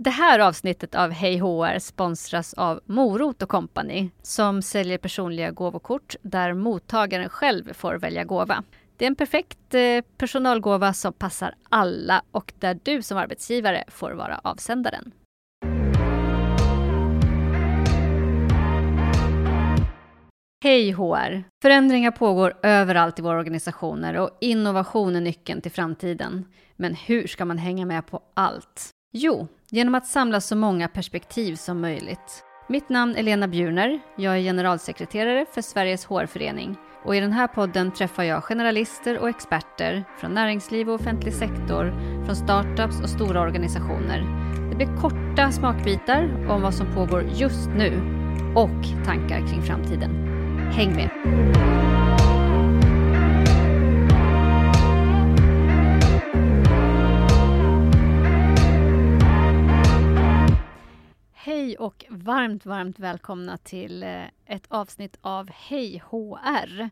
Det här avsnittet av Hej HR sponsras av Morot och Company som säljer personliga gåvokort där mottagaren själv får välja gåva. Det är en perfekt eh, personalgåva som passar alla och där du som arbetsgivare får vara avsändaren. Hej HR! Förändringar pågår överallt i våra organisationer och innovation är nyckeln till framtiden. Men hur ska man hänga med på allt? Jo, genom att samla så många perspektiv som möjligt. Mitt namn är Lena Bjurner. Jag är generalsekreterare för Sveriges HR-förening och i den här podden träffar jag generalister och experter från näringsliv och offentlig sektor, från startups och stora organisationer. Det blir korta smakbitar om vad som pågår just nu och tankar kring framtiden. Häng med! Och varmt, varmt välkomna till eh, ett avsnitt av Hej HR.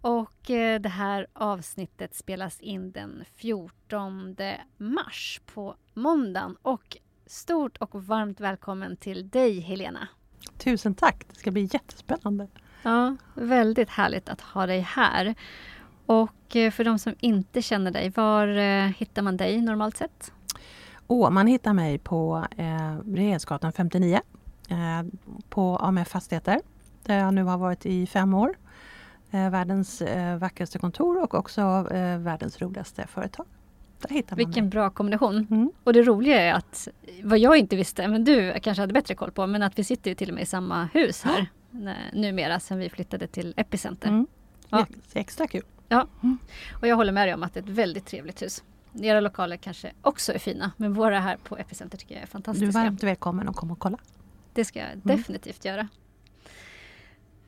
Och eh, det här avsnittet spelas in den 14 mars på måndagen. Och stort och varmt välkommen till dig Helena. Tusen tack! Det ska bli jättespännande. Ja, väldigt härligt att ha dig här. Och eh, för de som inte känner dig, var hittar man dig normalt sett? Oh, man hittar mig på eh, Regeringsgatan 59 eh, på AMF Fastigheter där jag nu har varit i fem år. Eh, världens eh, vackraste kontor och också eh, världens roligaste företag. Vilken mig. bra kombination. Mm. Och det roliga är att, vad jag inte visste, men du kanske hade bättre koll på, men att vi sitter till och med i samma hus här numera sen vi flyttade till Epicenter. Mm. Ja. Extra kul. Ja, mm. och jag håller med dig om att det är ett väldigt trevligt hus. Era lokaler kanske också är fina, men våra här på Epicenter tycker jag är fantastiska. Du är varmt välkommen att komma och kolla. Det ska jag mm. definitivt göra.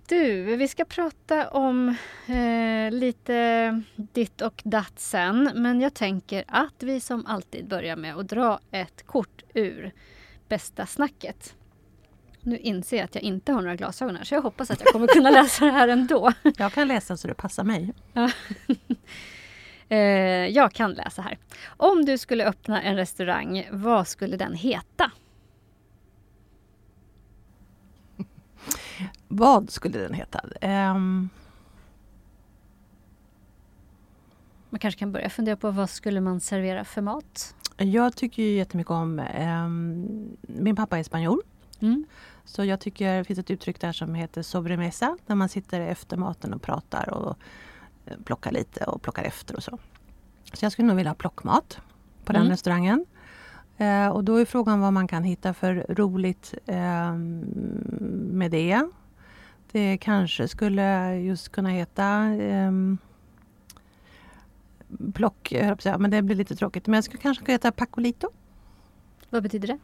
Du, vi ska prata om eh, lite ditt och datt sen. Men jag tänker att vi som alltid börjar med att dra ett kort ur bästa snacket. Nu inser jag att jag inte har några glasögon här så jag hoppas att jag kommer kunna läsa det här ändå. Jag kan läsa så det passar mig. Eh, jag kan läsa här. Om du skulle öppna en restaurang, vad skulle den heta? Vad skulle den heta? Um... Man kanske kan börja fundera på vad skulle man servera för mat? Jag tycker ju jättemycket om... Um, min pappa är spanjor. Mm. Så jag tycker det finns ett uttryck där som heter sobremesa. Där man sitter efter maten och pratar och plockar lite och plockar efter och så. Så jag skulle nog vilja ha plockmat på mm. den restaurangen. Eh, och då är frågan vad man kan hitta för roligt eh, med det. Det kanske skulle just kunna heta eh, plock, men det blir lite tråkigt. Men jag skulle kanske kunna heta Pacolito. Vad betyder det?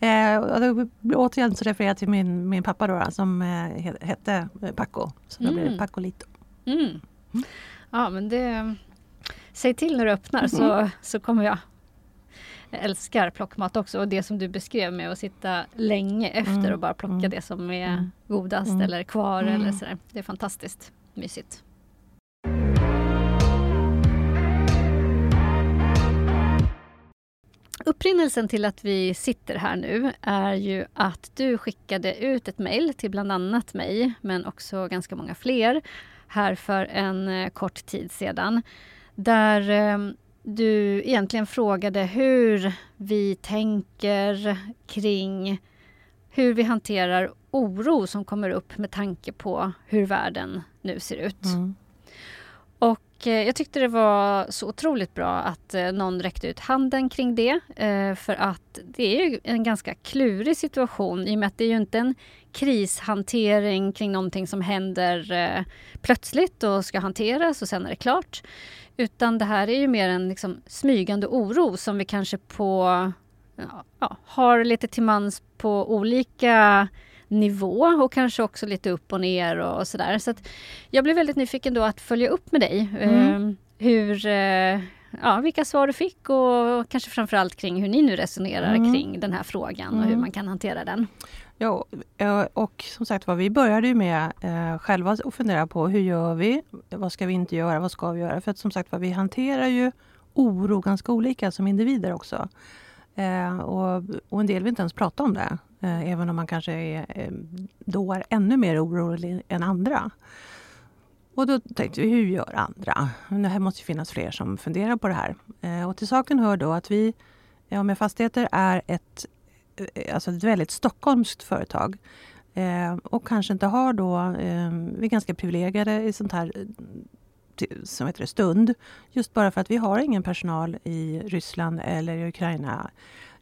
eh, återigen så refererar jag till min, min pappa då, som eh, hette Paco. Så då mm. blir det Pacolito. Mm. Ja men det... Säg till när du öppnar så, mm. så kommer jag. Jag älskar plockmat också och det som du beskrev med att sitta länge efter mm. och bara plocka mm. det som är godast eller kvar eller sådär. Det är fantastiskt mysigt. Upprinnelsen till att vi sitter här nu är ju att du skickade ut ett mejl till bland annat mig, men också ganska många fler, här för en eh, kort tid sedan. Där ehm, du egentligen frågade hur vi tänker kring hur vi hanterar oro som kommer upp med tanke på hur världen nu ser ut. Mm. Och eh, jag tyckte det var så otroligt bra att eh, någon räckte ut handen kring det. För att det är en ganska klurig situation i och med att det är ju inte en krishantering kring någonting som händer plötsligt och ska hanteras och sen är det klart. Utan det här är ju mer en liksom smygande oro som vi kanske på ja, har lite till mans på olika nivå och kanske också lite upp och ner och sådär. Så jag blev väldigt nyfiken då att följa upp med dig. Mm. Eh, hur, eh, ja, vilka svar du fick och kanske framförallt kring hur ni nu resonerar mm. kring den här frågan och hur mm. man kan hantera den. Ja, eh, och som sagt var, vi började ju med eh, själva att fundera på hur gör vi? Vad ska vi inte göra? Vad ska vi göra? För att som sagt var, vi hanterar ju oro ganska olika som individer också. Eh, och, och, en del vill inte ens prata om det, eh, även om man kanske är, eh, då är ännu mer orolig än andra. Och då tänkte vi, hur gör andra? Det här måste finnas fler som funderar på det här. Eh, och till saken hör då att vi, ja, med Fastigheter, är ett, alltså ett väldigt stockholmskt företag. Eh, och kanske inte har då, eh, vi är ganska privilegierade i sånt här som heter det, stund. Just bara för att vi har ingen personal i Ryssland eller i Ukraina.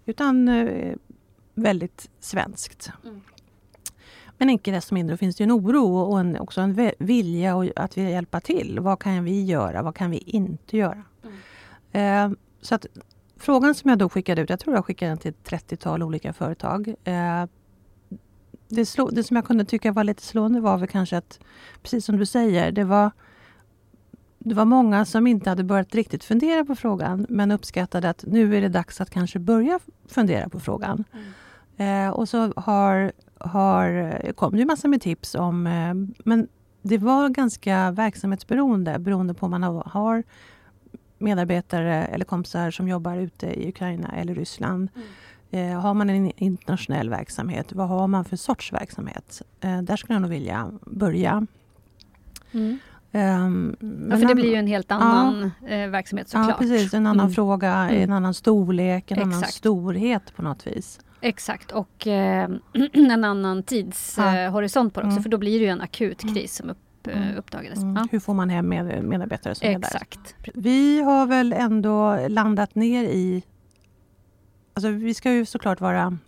Utan eh, väldigt svenskt. Mm. Men icke desto mindre finns det en oro och en, också en vilja att vi hjälpa till. Vad kan vi göra? Vad kan vi inte göra? Mm. Eh, så att frågan som jag då skickade ut, jag tror jag skickade den till ett 30-tal olika företag. Eh, det, slå, det som jag kunde tycka var lite slående var väl kanske att, precis som du säger, det var det var många som inte hade börjat riktigt fundera på frågan men uppskattade att nu är det dags att kanske börja fundera på frågan. Mm. Eh, och så har, har, kom det massor med tips om... Eh, men det var ganska verksamhetsberoende beroende på om man har medarbetare eller kompisar som jobbar ute i Ukraina eller Ryssland. Mm. Eh, har man en internationell verksamhet, vad har man för sorts verksamhet? Eh, där skulle jag nog vilja börja. Mm. Um, ja, för det blir ju en helt annan ja, eh, verksamhet såklart. Ja, precis. En annan mm. fråga, mm. en annan storlek, en Exakt. annan storhet på något vis. Exakt, och eh, en annan tidshorisont ja. på det också, mm. för då blir det ju en akut mm. kris som upp, mm. uppdagades. Mm. Ja. Hur får man hem med, medarbetare som Exakt. är där? Vi har väl ändå landat ner i... Alltså vi ska ju såklart vara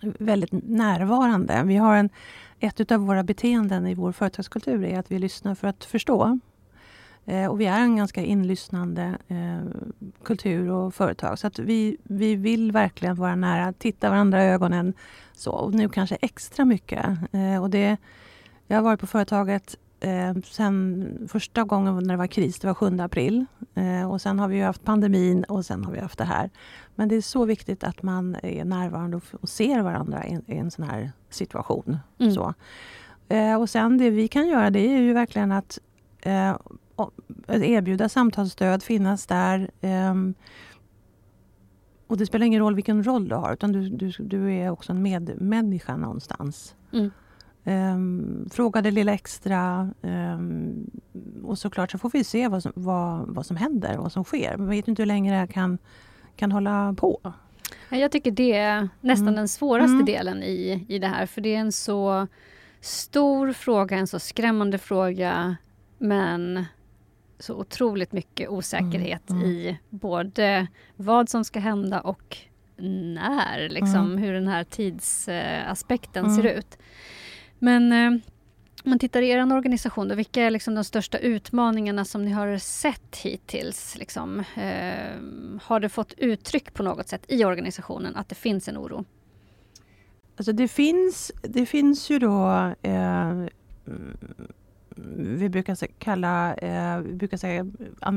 väldigt närvarande. Vi har en ett av våra beteenden i vår företagskultur är att vi lyssnar för att förstå. Eh, och vi är en ganska inlyssnande eh, kultur och företag. Så att vi, vi vill verkligen vara nära, titta varandra i ögonen. Så, och nu kanske extra mycket. Eh, och det, jag har varit på företaget eh, sen första gången när det var kris, det var 7 april. Eh, och sen har vi haft pandemin och sen har vi haft det här. Men det är så viktigt att man är närvarande och, och ser varandra i, i, en sån här situation. Mm. Så. Eh, och sen det vi kan göra det är ju verkligen att eh, erbjuda samtalsstöd, finnas där. Ehm, och det spelar ingen roll vilken roll du har, utan du, du, du är också en medmänniska någonstans. Mm. Um, fråga det lilla extra. Um, och såklart så får vi se vad som, vad, vad som händer, vad som sker. Vi vet inte hur länge det här kan, kan hålla på. Jag tycker det är nästan mm. den svåraste mm. delen i, i det här, för det är en så stor fråga, en så skrämmande fråga, men så otroligt mycket osäkerhet mm. i både vad som ska hända och när, liksom, mm. hur den här tidsaspekten ser mm. ut. Men eh, om man tittar i er organisation, då, vilka är liksom de största utmaningarna som ni har sett hittills? Liksom, eh, har det fått uttryck på något sätt i organisationen att det finns en oro? Alltså det finns, det finns ju då eh, vi brukar kalla, eh, vi brukar säga,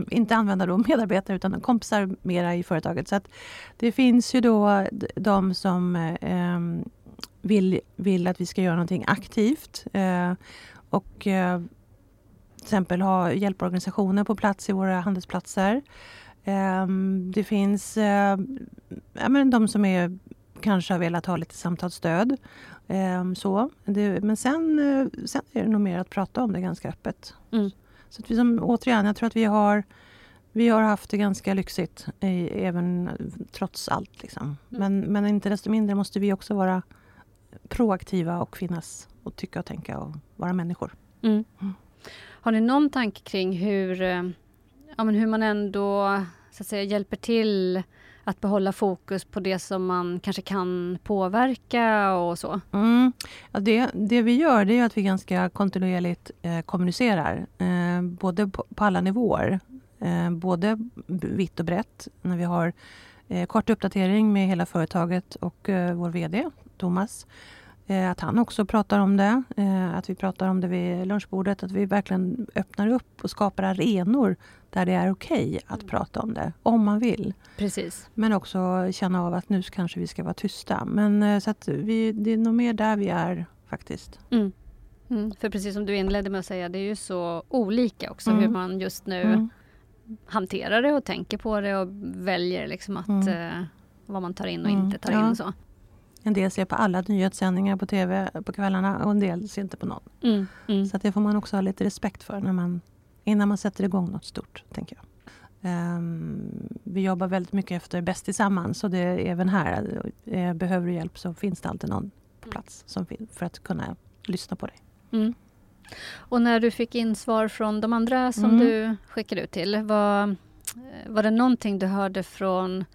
inte använda då medarbetare utan kompisar mera i företaget. Så att det finns ju då de som eh, vill, vill att vi ska göra någonting aktivt. Eh, och eh, till exempel ha hjälporganisationer på plats i våra handelsplatser. Eh, det finns eh, ja, men de som är, kanske har velat ha lite samtalsstöd. Eh, så. Det, men sen, eh, sen är det nog mer att prata om det ganska öppet. Mm. Så att vi som, återigen, jag tror att vi har vi har haft det ganska lyxigt, även trots allt. Liksom. Mm. Men, men inte desto mindre måste vi också vara proaktiva och finnas och tycka och tänka och vara människor. Mm. Mm. Har ni någon tanke kring hur, eh, ja, men hur man ändå så att säga, hjälper till att behålla fokus på det som man kanske kan påverka och så? Mm. Ja, det, det vi gör det är att vi ganska kontinuerligt eh, kommunicerar. Eh, både på, på, alla nivåer. Eh, både vitt och brett. När vi har eh, kort uppdatering med hela företaget och eh, vår VD Thomas. Eh, att han också pratar om det, eh, att vi pratar om det vid lunchbordet, att vi verkligen öppnar upp och skapar arenor där det är okej okay att mm. prata om det, om man vill. Precis. Men också känna av att nu kanske vi ska vara tysta. Men eh, så att vi, det är nog mer där vi är faktiskt. Mm. Mm. För precis som du inledde med att säga, det är ju så olika också hur mm. man just nu mm. hanterar det och tänker på det och väljer liksom att mm. vad man tar in och inte tar in. Och så. En del ser på alla nyhetssändningar på TV på kvällarna och en del ser inte på någon. Mm, mm. Så det får man också ha lite respekt för när man, innan man sätter igång något stort. tänker jag. Um, vi jobbar väldigt mycket efter Bäst tillsammans och det är även här. Uh, behöver du hjälp så finns det alltid någon på plats som för att kunna lyssna på dig. Mm. Och när du fick in svar från de andra som mm. du skickade ut till, var, var det någonting du hörde från,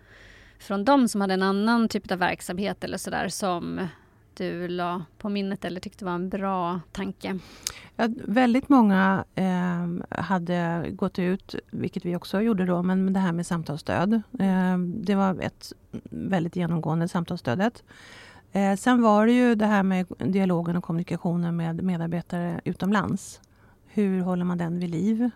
från dem som hade en annan typ av verksamhet eller sådär som du la på minnet eller tyckte var en bra tanke? Ja, väldigt många eh, hade gått ut, vilket vi också gjorde då, men det här med samtalsstöd. Eh, det var ett väldigt genomgående samtalsstödet. Eh, sen var det ju det här med dialogen och kommunikationen med medarbetare utomlands. Hur håller man den vid liv?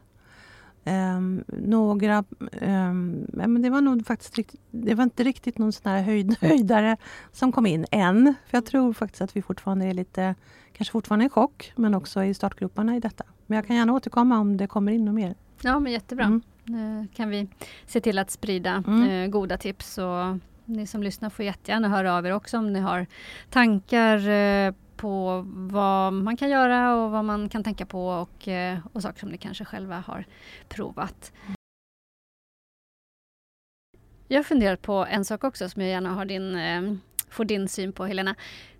Um, några... Um, men det var nog faktiskt det var inte riktigt någon sån här höjd, höjdare som kom in än. För jag tror faktiskt att vi fortfarande är lite, kanske fortfarande i chock, men också i startgroparna i detta. Men jag kan gärna återkomma om det kommer in något mer. Ja, men jättebra. Mm. Nu kan vi se till att sprida mm. eh, goda tips och ni som lyssnar får jättegärna höra av er också om ni har tankar eh, på vad man kan göra och vad man kan tänka på och, eh, och saker som ni kanske själva har provat. Jag har funderat på en sak också som jag gärna har din, eh, får din syn på Helena.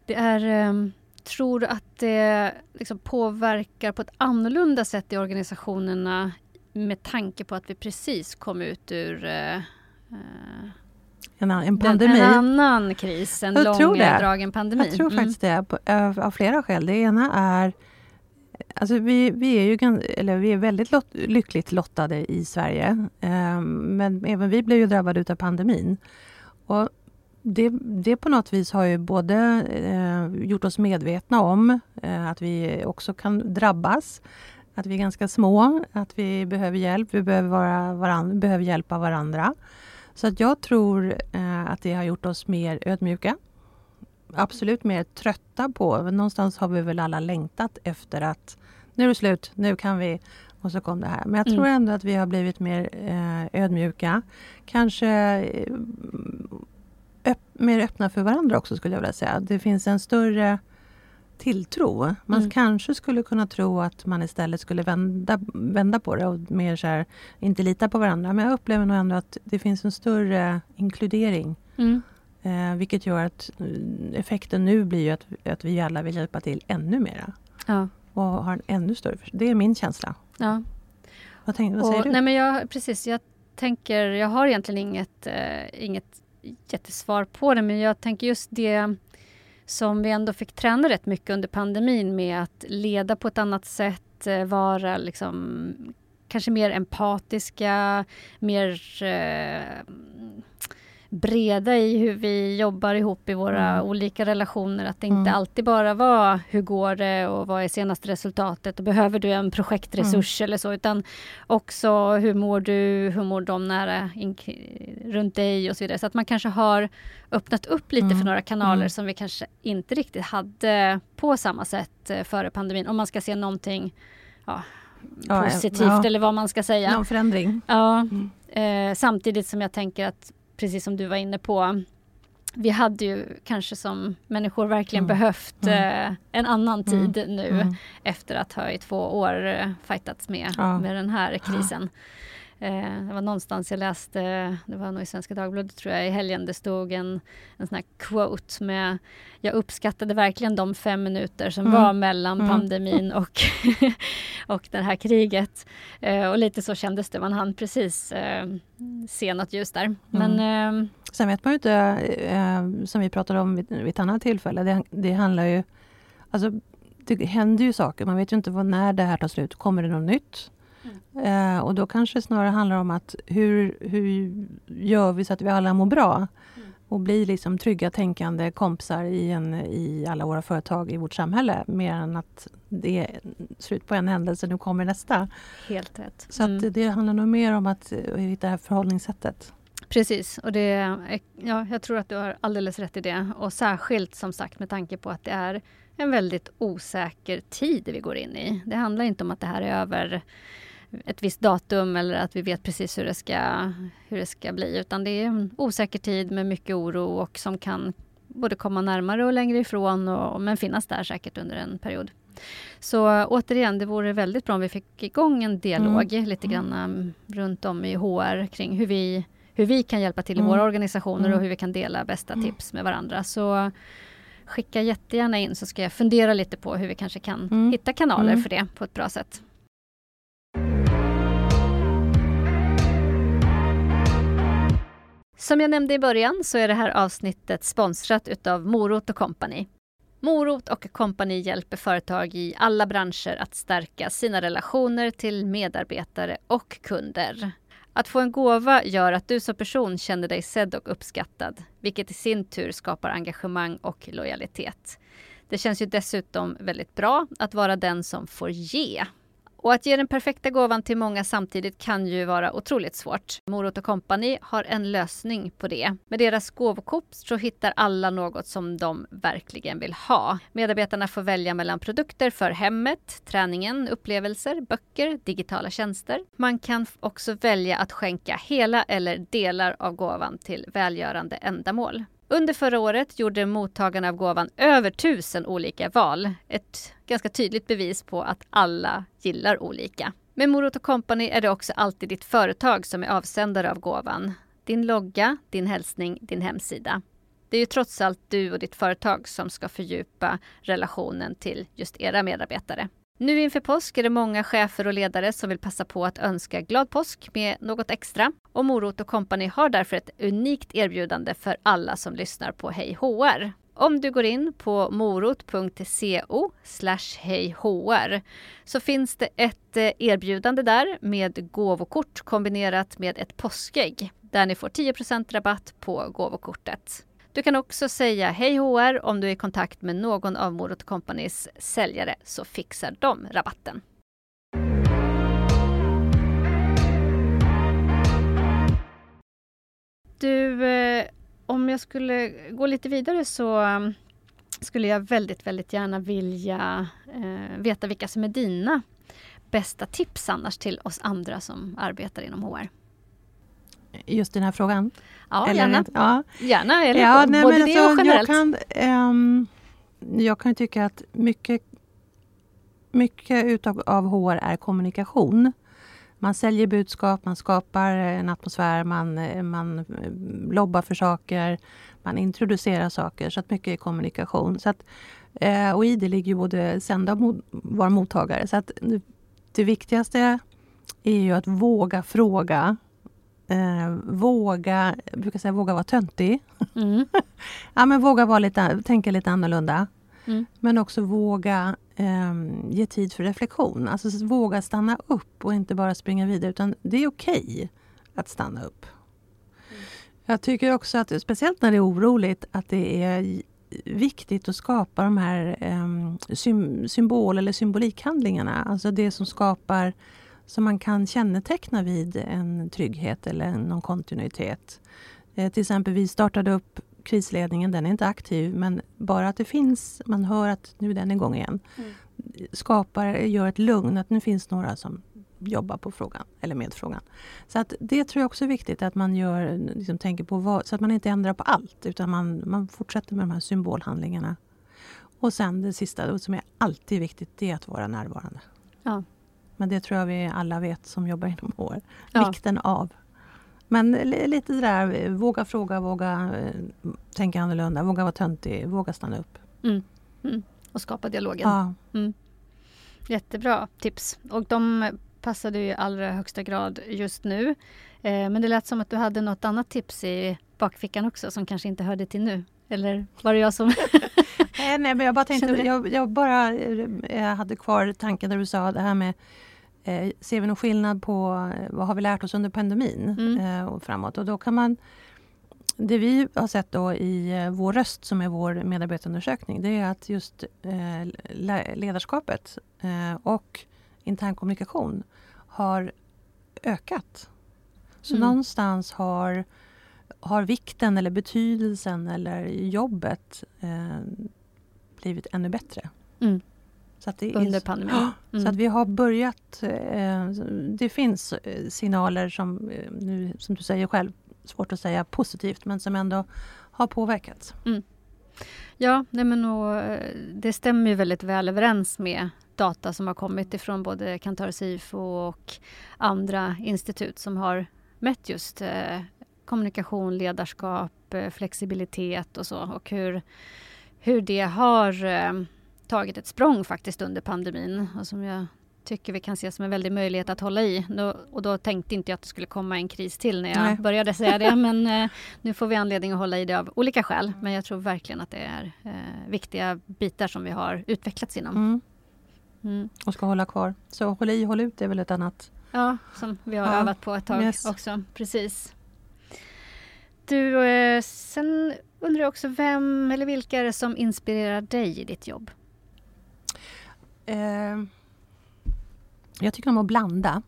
Det är, ehm, tror du att det liksom påverkar på ett annorlunda sätt i organisationerna med tanke på att vi precis kom ut ur eh, en, en pandemi. En annan kris, en långdragen pandemi. Jag tror faktiskt det, av, av flera skäl. Det ena är Alltså vi, vi, är ju eller vi är väldigt lot, lyckligt lottade i Sverige. Eh, men även vi blev ju drabbade av pandemin. Och det, det på något vis har ju både eh, gjort oss medvetna om eh, att vi också kan drabbas. Att vi är ganska små, att vi behöver hjälp, vi behöver, vara varann, behöver hjälpa varandra. Så att jag tror eh, att det har gjort oss mer ödmjuka. Absolut mer trötta på, någonstans har vi väl alla längtat efter att nu är det slut, nu kan vi och så kom det här. Men jag tror mm. ändå att vi har blivit mer eh, ödmjuka. Kanske eh, öpp mer öppna för varandra också skulle jag vilja säga. Det finns en större tilltro. Man mm. kanske skulle kunna tro att man istället skulle vända, vända på det och mer så här, inte lita på varandra. Men jag upplever nog ändå att det finns en större inkludering. Mm. Eh, vilket gör att eh, effekten nu blir att, att vi alla vill hjälpa till ännu mera. Ja. Och har en ännu större... Det är min känsla. Ja. Vad, tänk, vad säger du? Nej men jag, precis, jag tänker, jag har egentligen inget, eh, inget jättesvar på det men jag tänker just det som vi ändå fick träna rätt mycket under pandemin med att leda på ett annat sätt, eh, vara liksom kanske mer empatiska, mer eh, breda i hur vi jobbar ihop i våra mm. olika relationer. Att det inte mm. alltid bara var hur går det och vad är senaste resultatet och behöver du en projektresurs mm. eller så utan också hur mår du, hur mår de nära runt dig och så vidare. Så att man kanske har öppnat upp lite för mm. några kanaler mm. som vi kanske inte riktigt hade på samma sätt eh, före pandemin. Om man ska se någonting ja, positivt ja, eller vad man ska säga. Någon förändring. Ja, mm. eh, samtidigt som jag tänker att precis som du var inne på, vi hade ju kanske som människor verkligen mm. behövt mm. Eh, en annan mm. tid nu mm. efter att ha i två år eh, fightats med, ja. med den här krisen. Ja. Eh, det var någonstans jag läste, det var nog i Svenska Dagbladet tror jag, i helgen, det stod en, en sån här quote med Jag uppskattade verkligen de fem minuter som mm. var mellan mm. pandemin och, och det här kriget. Eh, och lite så kändes det, man hann precis eh, se något ljus där. Men, mm. eh, Sen vet man ju inte, eh, som vi pratade om vid, vid ett annat tillfälle, det, det handlar ju Alltså, det händer ju saker, man vet ju inte vad, när det här tar slut. Kommer det något nytt? Eh, och då kanske det snarare handlar om att hur, hur gör vi så att vi alla mår bra? Mm. Och blir liksom trygga, tänkande kompisar i, en, i alla våra företag i vårt samhälle. Mer än att det är slut på en händelse, nu kommer nästa. Helt rätt. Så mm. det handlar nog mer om att hitta det här förhållningssättet. Precis, och det, ja, jag tror att du har alldeles rätt i det. Och särskilt som sagt med tanke på att det är en väldigt osäker tid vi går in i. Det handlar inte om att det här är över ett visst datum eller att vi vet precis hur det ska, hur det ska bli. Utan det är en osäker tid med mycket oro och som kan både komma närmare och längre ifrån och, men finnas där säkert under en period. Så återigen, det vore väldigt bra om vi fick igång en dialog mm. lite grann um, runt om i HR kring hur vi, hur vi kan hjälpa till i mm. våra organisationer och mm. hur vi kan dela bästa mm. tips med varandra. Så skicka jättegärna in så ska jag fundera lite på hur vi kanske kan mm. hitta kanaler mm. för det på ett bra sätt. Som jag nämnde i början så är det här avsnittet sponsrat utav Morot och Company. Morot och Company hjälper företag i alla branscher att stärka sina relationer till medarbetare och kunder. Att få en gåva gör att du som person känner dig sedd och uppskattad, vilket i sin tur skapar engagemang och lojalitet. Det känns ju dessutom väldigt bra att vara den som får ge. Och att ge den perfekta gåvan till många samtidigt kan ju vara otroligt svårt. Morot Company har en lösning på det. Med deras gåvokort så hittar alla något som de verkligen vill ha. Medarbetarna får välja mellan produkter för hemmet, träningen, upplevelser, böcker, digitala tjänster. Man kan också välja att skänka hela eller delar av gåvan till välgörande ändamål. Under förra året gjorde mottagarna av gåvan över tusen olika val. Ett ganska tydligt bevis på att alla gillar olika. Med Morot Company är det också alltid ditt företag som är avsändare av gåvan. Din logga, din hälsning, din hemsida. Det är ju trots allt du och ditt företag som ska fördjupa relationen till just era medarbetare. Nu inför påsk är det många chefer och ledare som vill passa på att önska glad påsk med något extra. Och Morot och Company har därför ett unikt erbjudande för alla som lyssnar på Hej HR. Om du går in på morot.co hejhr så finns det ett eh, erbjudande där med gåvokort kombinerat med ett påskägg där ni får 10% rabatt på gåvokortet. Du kan också säga Hej HR om du är i kontakt med någon av Morot Companys säljare så fixar de rabatten. Du, eh, om jag skulle gå lite vidare så mm, skulle jag väldigt, väldigt gärna vilja eh, veta vilka som är dina bästa tips annars till oss andra som arbetar inom HR just den här frågan? Ja, eller gärna. ja. gärna eller ja, nej, både det alltså, och generellt. Jag kan, um, jag kan tycka att mycket, mycket utav av HR är kommunikation. Man säljer budskap, man skapar en atmosfär, man, man lobbar för saker, man introducerar saker. Så att mycket är kommunikation. Så att, eh, och i det ligger ju både sända och vara mottagare. Så att det viktigaste är ju att våga fråga eh, våga, jag brukar säga våga vara töntig. Mm. ja, men våga vara lite, tänka lite annorlunda. Mm. Men också våga eh, ge tid för reflektion. Alltså våga stanna upp och inte bara springa vidare. Utan det är okej okay att stanna upp. Mm. Jag tycker också att, speciellt när det är oroligt, att det är viktigt att skapa de här eh, symbol eller symbolikhandlingarna. Alltså det som skapar som man kan känneteckna vid en trygghet eller någon kontinuitet. Eh, till exempel, vi startade upp krisledningen, den är inte aktiv, men bara att det finns, man hör att nu är den igång igen, mm. skapar, gör ett lugn, att nu finns några som jobbar på frågan, eller med frågan. Så att det tror jag också är viktigt, att man gör, liksom tänker på vad, så att man inte ändrar på allt, utan man, man fortsätter med de här symbolhandlingarna. Och sen det sista, som är alltid viktigt, det är att vara närvarande. Ja. Men det tror jag vi alla vet som jobbar inom HR. Ja. Vikten av. Men lite det där, våga fråga, våga eh, tänka annorlunda, våga vara töntig, våga stanna upp. Mm. Mm. Och skapa dialogen. Ja. Mm. Jättebra tips. Och de passade i allra högsta grad just nu. Eh, men det lät som att du hade något annat tips i bakfickan också som kanske inte hörde till nu. Eller var det jag som... nej, men jag bara tänkte, jag, jag, bara jag eh, hade kvar tanken där du sa det här med Eh, ser vi någon skillnad på eh, vad har vi lärt oss under pandemin mm. eh, och framåt? Och då kan man det vi har sett då i eh, Vår röst, som är vår medarbetarundersökning, det är att just eh, ledarskapet eh, och intern kommunikation har ökat. Så mm. någonstans har, har vikten eller betydelsen eller jobbet blivit ännu bättre. Mm. Så under pandemin. Mm. Så att mm. vi har börjat... Eh, det finns eh, signaler som, eh, nu, som du säger själv, svårt att säga positivt, men som ändå har påverkats. Mm. Ja, nej men och, det stämmer ju väldigt väl överens med data som har kommit ifrån både Kantar Sifo och andra institut som har mätt just eh, kommunikation, ledarskap, eh, flexibilitet och så och hur, hur det har eh, tagit ett språng faktiskt under pandemin och som jag tycker vi kan se som en väldig möjlighet att hålla i. Och då tänkte inte jag att det skulle komma en kris till när jag Nej. började säga det. Men eh, nu får vi anledning att hålla i det av olika skäl. Men jag tror verkligen att det är eh, viktiga bitar som vi har utvecklats inom. Mm. Mm. Och ska hålla kvar. Så håll i, håll ut är väl ett annat Ja, som vi har ja. övat på ett tag yes. också. Precis. Du, eh, sen undrar jag också vem eller vilka är det som inspirerar dig i ditt jobb? Eh, jag tycker om att blanda.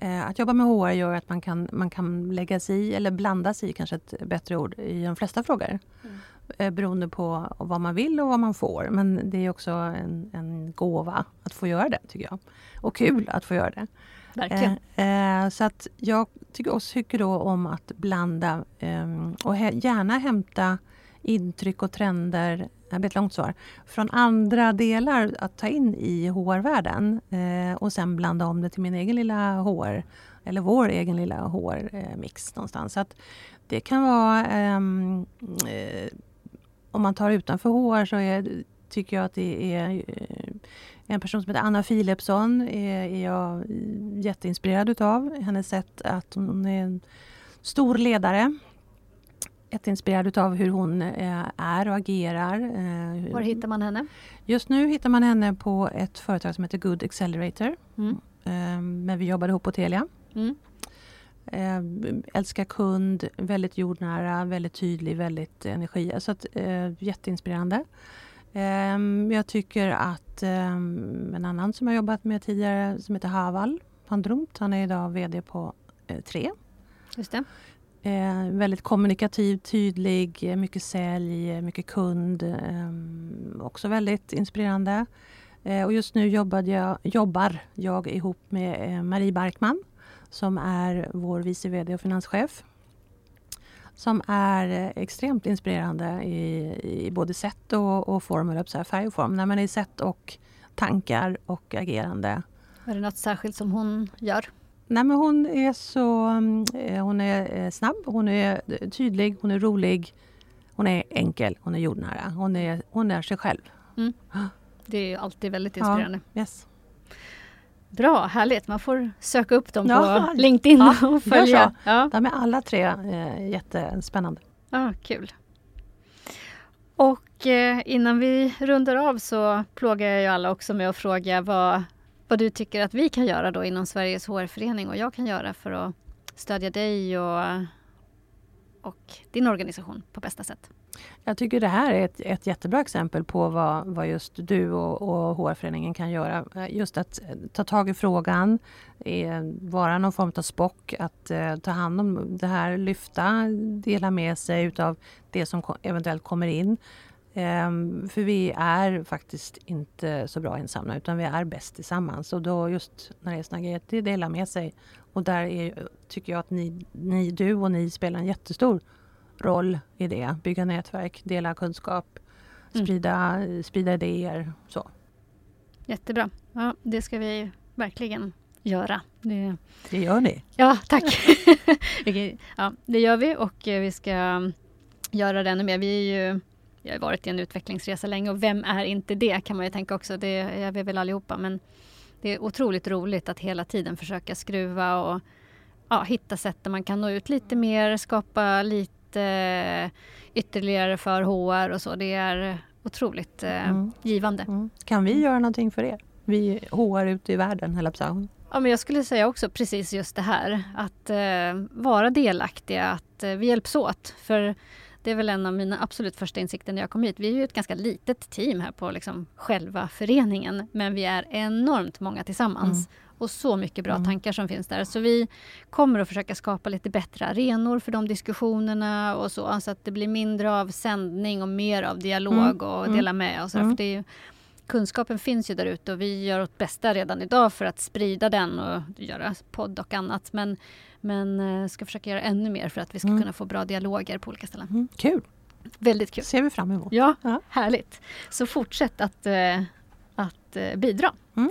Eh, att jobba med HR gör att man kan, man kan lägga sig i, eller blanda sig i kanske ett bättre ord, i de flesta frågor. Mm. Eh, beroende på vad man vill och vad man får. Men det är också en, en gåva att få göra det, tycker jag. Och kul att få göra det. Verkligen. Eh, eh, så att jag tycker också tycker då om att blanda eh, och he, gärna hämta intryck och trender, det blir ett långt svar, från andra delar att ta in i HR-världen eh, och sen blanda om det till min egen lilla HR, eller vår egen lilla HR-mix eh, någonstans. Så att det kan vara ehm, eh, om man tar utanför HR så är, tycker jag att det är eh, en person som heter Anna Philipsson är, är jag jätteinspirerad utav. Hennes sätt att hon är en stor ledare. Jätteinspirerad utav hur hon eh, är och agerar. Eh, Var hittar man henne? Just nu hittar man henne på ett företag som heter Good Accelerator. Mm. Men vi jobbade ihop på Telia. Mm. Eh, älskar kund, väldigt jordnära, väldigt tydlig, väldigt energi. Så att, eh, jätteinspirerande. Eh, jag tycker att eh, en annan som jag jobbat med tidigare som heter Haval Pandrumt, han är idag VD på eh, Tre. Just det. Eh, väldigt kommunikativ, tydlig, eh, mycket sälj, eh, mycket kund. Eh, också väldigt inspirerande. Eh, och just nu jobbade jag, jobbar jag ihop med eh, Marie Barkman som är vår vice VD och finanschef. Som är eh, extremt inspirerande i, i både sätt och, och form, eller så här, färg och form. Nej, men i sätt och tankar och agerande. Är det något särskilt som hon gör? Nej, men hon är så eh, hon är eh, snabb, hon är tydlig, hon är rolig. Hon är enkel, hon är jordnära. Hon är, hon är sig själv. Mm. Det är alltid väldigt inspirerande. Ja, yes. Bra, härligt. Man får söka upp dem ja, på LinkedIn ja, och följa. Ja. De är alla tre eh, jättespännande. Ja, kul. Och eh, innan vi rundar av så plågar jag ju alla också med att fråga vad, vad du tycker att vi kan göra då inom Sveriges HR-förening och jag kan göra för att stödja dig och, och din organisation på bästa sätt. Jag tycker det här är ett, ett jättebra exempel på vad, vad just du och, och HR-föreningen kan göra. Just att eh, ta tag i frågan, eh, vara någon form av spock, att eh, ta hand om det här, lyfta, dela med sig utav det som eventuellt kommer in. Um, för vi är faktiskt inte så bra ensamma utan vi är bäst tillsammans. Och då just när det är såna grejer, det delar med sig. Och där är, tycker jag att ni, ni, du och ni spelar en jättestor roll i det. Bygga nätverk, dela kunskap, mm. sprida, mm. sprida idéer. Så. Jättebra. Ja, det ska vi verkligen göra. Det, det gör ni. Ja, tack. ja, det gör vi och eh, vi ska göra det ännu mer. Vi är ju jag har varit i en utvecklingsresa länge och vem är inte det kan man ju tänka också. Det är vi väl allihopa men det är otroligt roligt att hela tiden försöka skruva och ja, hitta sätt där man kan nå ut lite mer, skapa lite eh, ytterligare för HR och så. Det är otroligt eh, mm. givande. Mm. Kan vi göra någonting för er? Vi HR ute i världen, höll jag Ja, men jag skulle säga också precis just det här. Att eh, vara delaktiga, att eh, vi hjälps åt. För det är väl en av mina absolut första insikter när jag kom hit. Vi är ju ett ganska litet team här på liksom själva föreningen. Men vi är enormt många tillsammans. Mm och så mycket bra mm. tankar som finns där. Så vi kommer att försöka skapa lite bättre arenor för de diskussionerna och så. Så att det blir mindre av sändning och mer av dialog mm. och mm. dela med. Så mm. För det är kunskapen finns ju där ute och vi gör vårt bästa redan idag för att sprida den och göra podd och annat. Men, men eh, ska försöka göra ännu mer för att vi ska mm. kunna få bra dialoger på olika ställen. Mm, kul! Väldigt kul. ser vi fram emot. Ja, ja. härligt. Så fortsätt att, eh, att eh, bidra. Mm.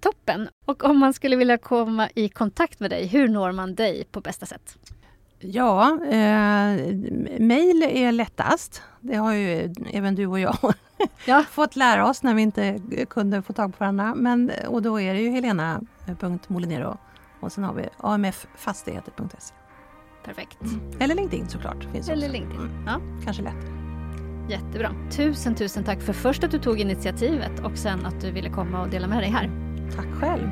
Toppen! Och om man skulle vilja komma i kontakt med dig, hur når man dig på bästa sätt? Ja, eh, mejl är lättast. Det har ju även du och jag ja. fått lära oss när vi inte kunde få tag på varandra. Men, och då är det ju helena.molinero och sen har vi amffastigheter.se. Perfekt. Mm. Eller LinkedIn såklart. Finns Eller också. LinkedIn. Mm. Ja. Kanske lätt. Jättebra. Tusen, tusen tack för först att du tog initiativet och sen att du ville komma och dela med dig här. Tack själv.